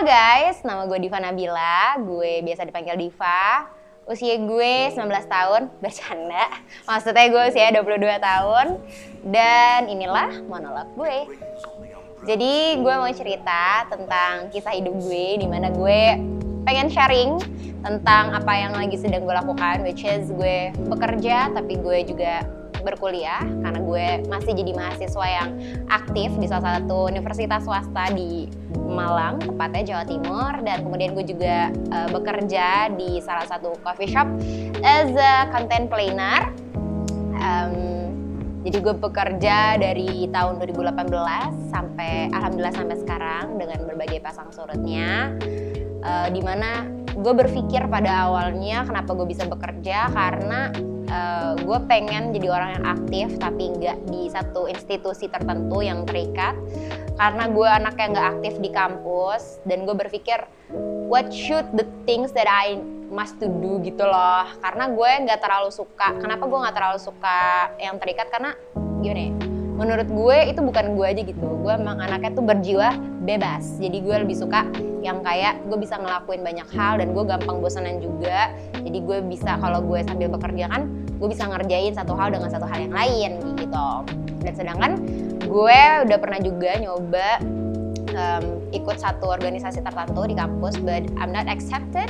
Guys, nama gue Diva Nabila, gue biasa dipanggil Diva. Usia gue 19 tahun, bercanda. Maksudnya gue usia 22 tahun. Dan inilah monolog gue. Jadi gue mau cerita tentang kisah hidup gue, di mana gue pengen sharing tentang apa yang lagi sedang gue lakukan, which is gue bekerja, tapi gue juga berkuliah karena gue masih jadi mahasiswa yang aktif di salah satu universitas swasta di Malang, tepatnya Jawa Timur dan kemudian gue juga uh, bekerja di salah satu coffee shop as a content planner. Um, jadi gue bekerja dari tahun 2018 sampai alhamdulillah sampai sekarang dengan berbagai pasang surutnya. Uh, di mana gue berpikir pada awalnya kenapa gue bisa bekerja karena uh, gue pengen jadi orang yang aktif tapi nggak di satu institusi tertentu yang terikat karena gue anak yang nggak aktif di kampus dan gue berpikir what should the things that I must to do gitu loh. Karena gue nggak terlalu suka kenapa gue nggak terlalu suka yang terikat? Karena ya menurut gue itu bukan gue aja gitu. Gue emang anaknya tuh berjiwa bebas. Jadi gue lebih suka yang kayak gue bisa ngelakuin banyak hal dan gue gampang bosanan juga. Jadi gue bisa kalau gue sambil bekerja kan gue bisa ngerjain satu hal dengan satu hal yang lain gitu. Dan sedangkan gue udah pernah juga nyoba um, ikut satu organisasi tertentu di kampus but I'm not accepted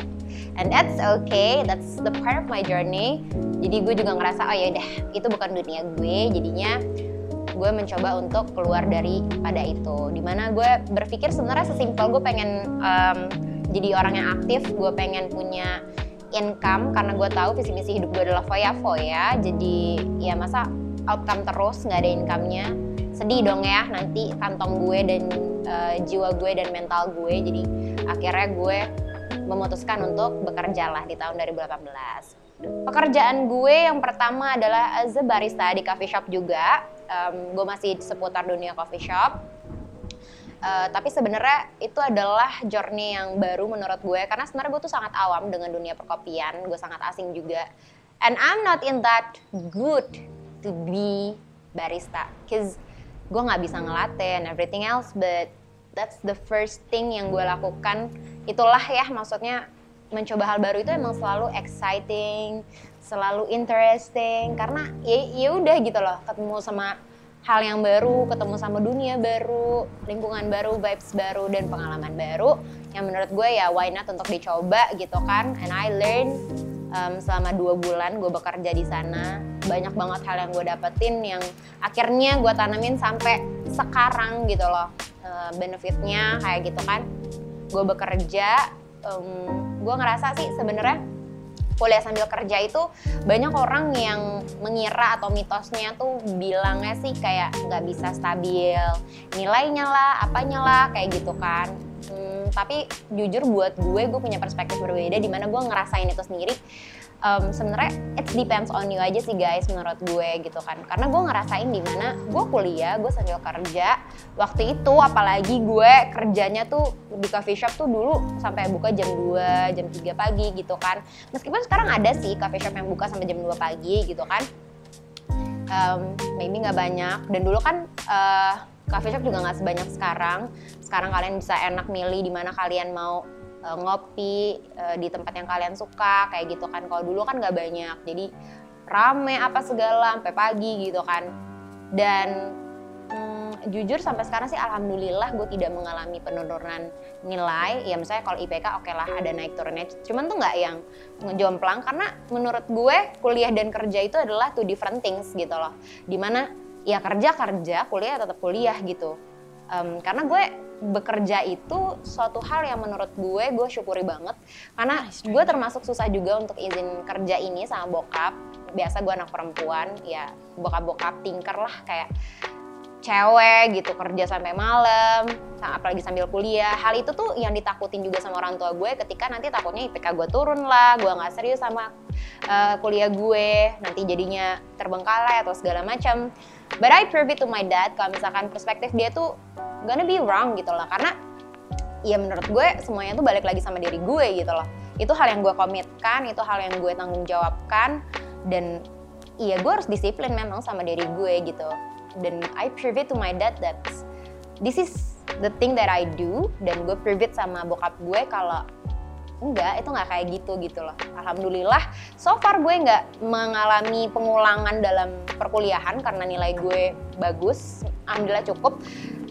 and that's okay that's the part of my journey. Jadi gue juga ngerasa oh ya udah itu bukan dunia gue jadinya gue mencoba untuk keluar dari pada itu. Di mana gue berpikir sebenarnya sesimpel gue pengen um, jadi orang yang aktif gue pengen punya income karena gue tahu visi misi hidup gue adalah foya-foya jadi ya masa outcome terus nggak ada income-nya sedih dong ya nanti kantong gue dan uh, jiwa gue dan mental gue jadi akhirnya gue memutuskan untuk bekerja lah di tahun 2018 pekerjaan gue yang pertama adalah as a barista di coffee shop juga. Um, gue masih seputar dunia coffee shop. Uh, tapi sebenarnya itu adalah journey yang baru menurut gue karena sebenarnya gue tuh sangat awam dengan dunia perkopian, gue sangat asing juga. And I'm not in that good to be barista, cause gue nggak bisa ngelatih and everything else, but that's the first thing yang gue lakukan. Itulah ya maksudnya mencoba hal baru itu emang selalu exciting, selalu interesting karena ya ya udah gitu loh ketemu sama hal yang baru, ketemu sama dunia baru, lingkungan baru, vibes baru dan pengalaman baru yang menurut gue ya why not untuk dicoba gitu kan. And I learn um, selama dua bulan gue bekerja di sana banyak banget hal yang gue dapetin yang akhirnya gue tanamin sampai sekarang gitu loh benefitnya kayak gitu kan. Gue bekerja um, gue ngerasa sih sebenarnya kuliah sambil kerja itu banyak orang yang mengira atau mitosnya tuh bilangnya sih kayak nggak bisa stabil nilainya lah apanya lah kayak gitu kan hmm, tapi jujur buat gue gue punya perspektif berbeda di mana gue ngerasain itu sendiri. Um, sebenarnya it depends on you aja sih guys menurut gue gitu kan. Karena gue ngerasain di mana gue kuliah gue sambil kerja waktu itu apalagi gue kerjanya tuh di coffee shop tuh dulu sampai buka jam 2 jam 3 pagi gitu kan. Meskipun sekarang ada sih coffee shop yang buka sampai jam 2 pagi gitu kan. Um, maybe nggak banyak. Dan dulu kan uh, coffee shop juga nggak sebanyak sekarang. Sekarang kalian bisa enak milih di mana kalian mau uh, ngopi uh, di tempat yang kalian suka kayak gitu kan. Kalau dulu kan nggak banyak jadi rame apa segala sampai pagi gitu kan. Dan hmm, jujur sampai sekarang sih alhamdulillah gue tidak mengalami penurunan nilai. Ya misalnya kalau IPK oke okay lah ada naik turunnya. Cuman tuh nggak yang ngejomplang karena menurut gue kuliah dan kerja itu adalah two different things gitu loh. Di mana ya kerja kerja kuliah tetap kuliah gitu. Um, karena gue bekerja itu suatu hal yang menurut gue gue syukuri banget. Karena gue termasuk susah juga untuk izin kerja ini sama bokap. Biasa gue anak perempuan ya bokap-bokap tinker lah kayak cewek gitu kerja sampai malam apalagi sambil kuliah. Hal itu tuh yang ditakutin juga sama orang tua gue ketika nanti takutnya IPK gue turun lah gue nggak serius sama uh, kuliah gue. Nanti jadinya terbengkalai atau segala macam but I prove it to my dad kalau misalkan perspektif dia tuh gonna be wrong gitu loh. Karena ya menurut gue semuanya tuh balik lagi sama diri gue gitu loh. Itu hal yang gue komitkan itu hal yang gue tanggung jawabkan dan iya gue harus disiplin memang sama diri gue gitu. Dan I prove it to my dad that this is the thing that I do dan gue private sama bokap gue kalau enggak itu nggak kayak gitu gitu loh. Alhamdulillah so far gue nggak mengalami pengulangan dalam perkuliahan karena nilai gue bagus alhamdulillah cukup.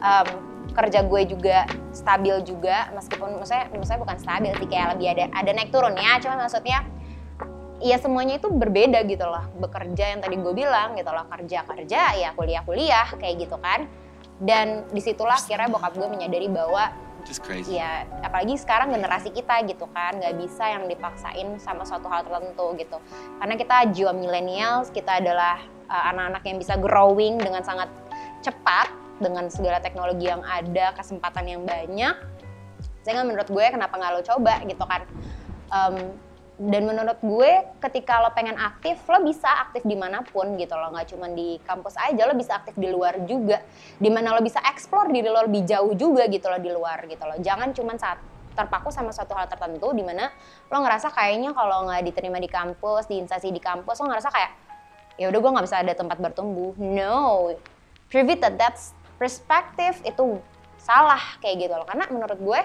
Um, kerja gue juga stabil juga meskipun maksudnya maksudnya bukan stabil sih kayak lebih ada ada naik turun ya cuma maksudnya ya semuanya itu berbeda gitu loh. Bekerja yang tadi gue bilang gitu loh kerja kerja ya kuliah kuliah kayak gitu kan. Dan di situlah akhirnya bokap gue menyadari bahwa Just crazy. ya apalagi sekarang generasi kita gitu kan nggak bisa yang dipaksain sama suatu hal tertentu gitu. Karena kita jiwa millennials kita adalah uh, anak-anak yang bisa growing dengan sangat cepat dengan segala teknologi yang ada kesempatan yang banyak. Sehingga menurut gue kenapa nggak lo coba gitu kan? Um, dan menurut gue ketika lo pengen aktif lo bisa aktif di mana pun gitu lo nggak cuma di kampus aja lo bisa aktif di luar juga. Di mana lo bisa explore diri lo lebih jauh juga gitu lo di luar gitu lo jangan cuma saat terpaku sama suatu hal tertentu di mana lo ngerasa kayaknya kalau nggak diterima di kampus di instansi di kampus lo ngerasa kayak ya udah gue nggak bisa ada tempat bertumbuh. No. Private that that's perspektif itu salah kayak gitu loh. Karena menurut gue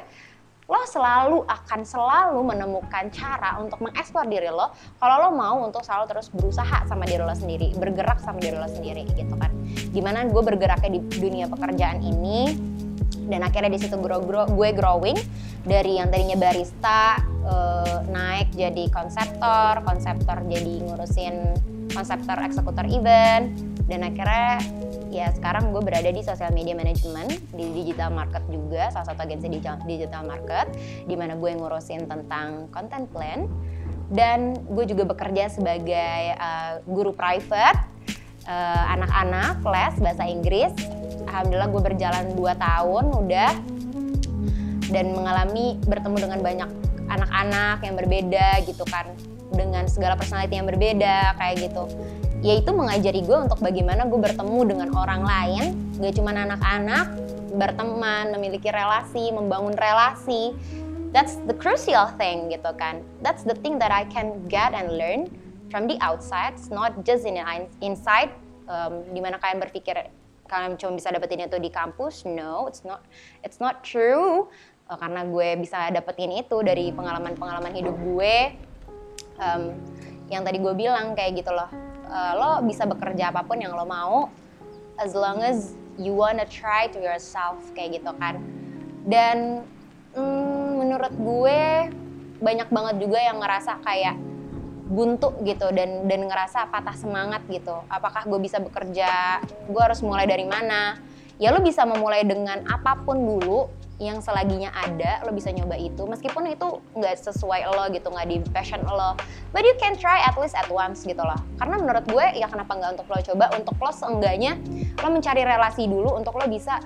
lo selalu akan selalu menemukan cara untuk mengeksplor diri lo kalau lo mau untuk selalu terus berusaha sama diri lo sendiri bergerak sama diri lo sendiri gitu kan. Di mana gue bergeraknya di dunia pekerjaan ini dan akhirnya di situ grow, grow, gue growing dari yang tadinya barista uh, naik jadi konseptor konseptor jadi ngurusin konseptor eksekutor event dan akhirnya ya sekarang gue berada di social media management di digital market juga salah satu agensi digital market di mana gue ngurusin tentang content plan. Dan gue juga bekerja sebagai uh, guru private uh, anak-anak les bahasa Inggris. Alhamdulillah gue berjalan 2 tahun udah dan mengalami bertemu dengan banyak anak-anak yang berbeda gitu kan dengan segala personality yang berbeda kayak gitu yaitu mengajari gue untuk bagaimana gue bertemu dengan orang lain. Gak cuma anak-anak berteman memiliki relasi membangun relasi. That's the crucial thing gitu kan. That's the thing that I can get and learn from the outside. It's not just in inside um, di mana kalian berpikir kalian cuma bisa dapetin itu di kampus. No it's not it's not true. Uh, karena gue bisa dapetin itu dari pengalaman-pengalaman hidup gue. Um, yang tadi gue bilang kayak gitu loh uh, lo bisa bekerja apa pun yang lo mau as long as you wanna try to yourself kayak gitu kan. Dan mm, menurut gue banyak banget juga yang ngerasa kayak buntu gitu dan dan ngerasa patah semangat gitu. Apakah gue bisa bekerja gue harus mulai dari mana? Ya lo bisa memulai dengan apa pun dulu yang selaginya ada lo bisa nyoba itu. Meskipun itu nggak sesuai lo gitu nggak di passion lo. But you can try at least at once gitu loh. Karena menurut gue ya kenapa nggak untuk lo coba? Untuk lo seenggaknya lo mencari relasi dulu untuk lo bisa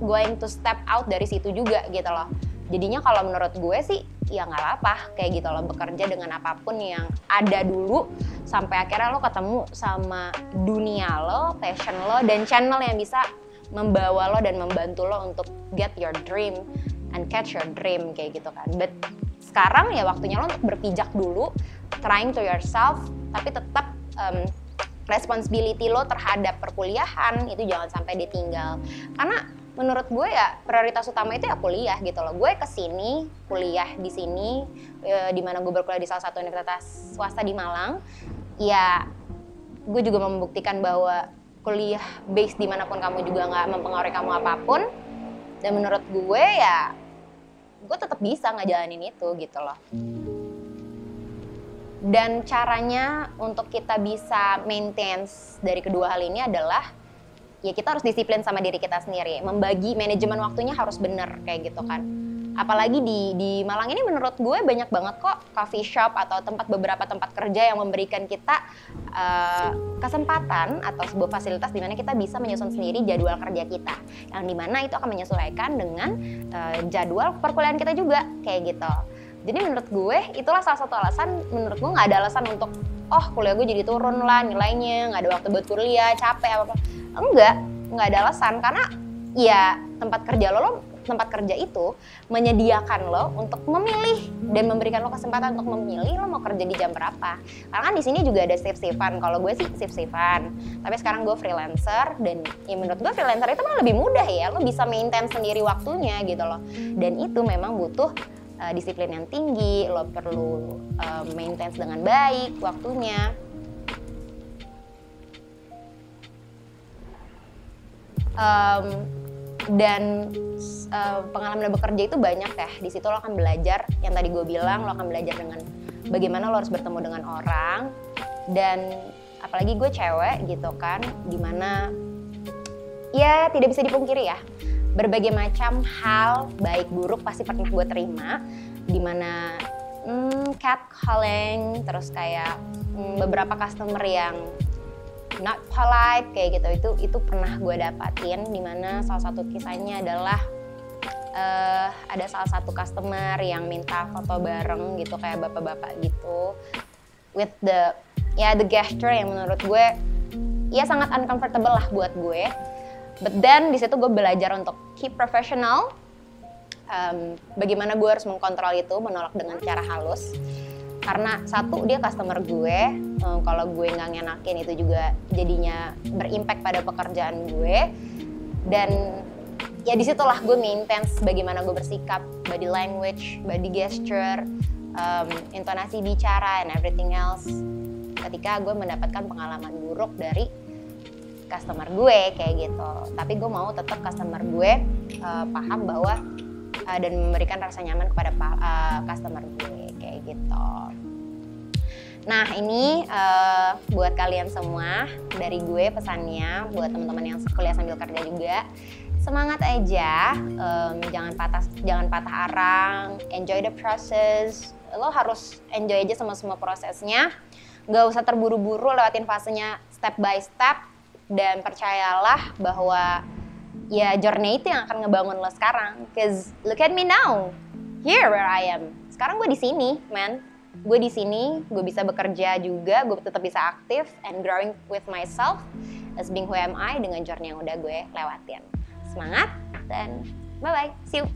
going to step out dari situ juga gitu loh. Jadinya kalau menurut gue sih ya nggak apa kayak gitu loh bekerja dengan apa pun yang ada dulu sampai akhirnya lo ketemu sama dunia lo passion lo dan channel yang bisa membawa lo dan membantu lo untuk get your dream and catch your dream kayak gitu kan. But sekarang ya waktunya lo untuk berpijak dulu, trying to yourself, tapi tetap um, responsibility lo terhadap perkuliahan itu jangan sampai ditinggal. Karena menurut gue ya prioritas utama itu ya kuliah gitu loh. Gue ke sini kuliah di sini, e, di mana gue berkuliah di salah satu universitas swasta di Malang. Ya gue juga membuktikan bahwa kuliah base di mana pun kamu juga nggak mempengaruhi kamu apa pun dan menurut gue ya gue tetap bisa ngejalanin itu gitu loh. Dan caranya untuk kita bisa maintain dari kedua hal ini adalah ya kita harus disiplin sama diri kita sendiri. Membagi manajemen waktunya harus bener kayak gitu kan apalagi di di Malang ini menurut gue banyak banget kok coffee shop atau tempat beberapa tempat kerja yang memberikan kita uh, kesempatan atau sebuah fasilitas di mana kita bisa menyusun sendiri jadwal kerja kita. Yang di mana itu akan menyesuaikan dengan uh, jadwal perkuliahan kita juga kayak gitu. Jadi menurut gue itulah salah satu alasan menurut gue nggak ada alasan untuk oh kuliah gue jadi turun lah nilainya nggak ada waktu buat kuliah capek apa apa enggak nggak ada alasan. Karena ya tempat kerja lo, lo tempat kerja itu menyediakan lo untuk memilih dan memberikan lo kesempatan untuk memilih lo mau kerja di jam berapa. Karena kan di sini juga ada shift shiftan. Kalau gue sih shift shiftan. Tapi sekarang gue freelancer dan ya menurut gue freelancer itu malah lebih mudah ya. Lo bisa maintain sendiri waktunya gitu loh. Dan itu memang butuh uh, disiplin yang tinggi. Lo perlu uh, maintain dengan baik waktunya. Um, dan uh, pengalaman bekerja itu banyak ya. Di situ lo akan belajar yang tadi gue bilang lo akan belajar dengan bagaimana lo harus bertemu dengan orang. Dan apalagi gue cewek gitu kan di mana ya tidak bisa dipungkiri ya berbagai macam hal baik buruk pasti pernah gue terima. Di mana hmm, cat calling terus kayak hmm, beberapa customer yang not polite kayak gitu. Itu itu pernah gue dapatin di mana salah satu kisahnya adalah uh, ada salah satu customer yang minta foto bareng gitu kayak bapak-bapak gitu. With the ya the gesture yang menurut gue ya sangat uncomfortable lah buat gue. But then di situ gue belajar untuk keep professional. Um, bagaimana gue harus mengkontrol itu menolak dengan cara halus. Karena satu dia customer gue. Um, kalau gue nggak ngenakin itu juga jadinya berimpact pada pekerjaan gue. Dan ya di situlah gue maintain bagaimana gue bersikap body language body gesture um, intonasi bicara and everything else ketika gue mendapatkan pengalaman buruk dari customer gue kayak gitu tapi gue mau tetap customer gue uh, paham bahwa uh, dan memberikan rasa nyaman kepada uh, customer gue kayak gitu. Nah ini uh, buat kalian semua dari gue pesannya buat teman-teman yang kuliah sambil kerja juga semangat aja, um, jangan patah jangan patah arang, enjoy the process. Lo harus enjoy aja sama semua prosesnya, nggak usah terburu-buru lewatin fasenya step by step. Dan percayalah bahwa ya journey itu yang akan ngebangun lo sekarang. Cause look at me now, here where I am. Sekarang gue di sini man. Gue di sini gue bisa bekerja juga gue tetap bisa aktif and growing with myself as being who am I dengan journey yang udah gue lewatin semangat dan bye bye see you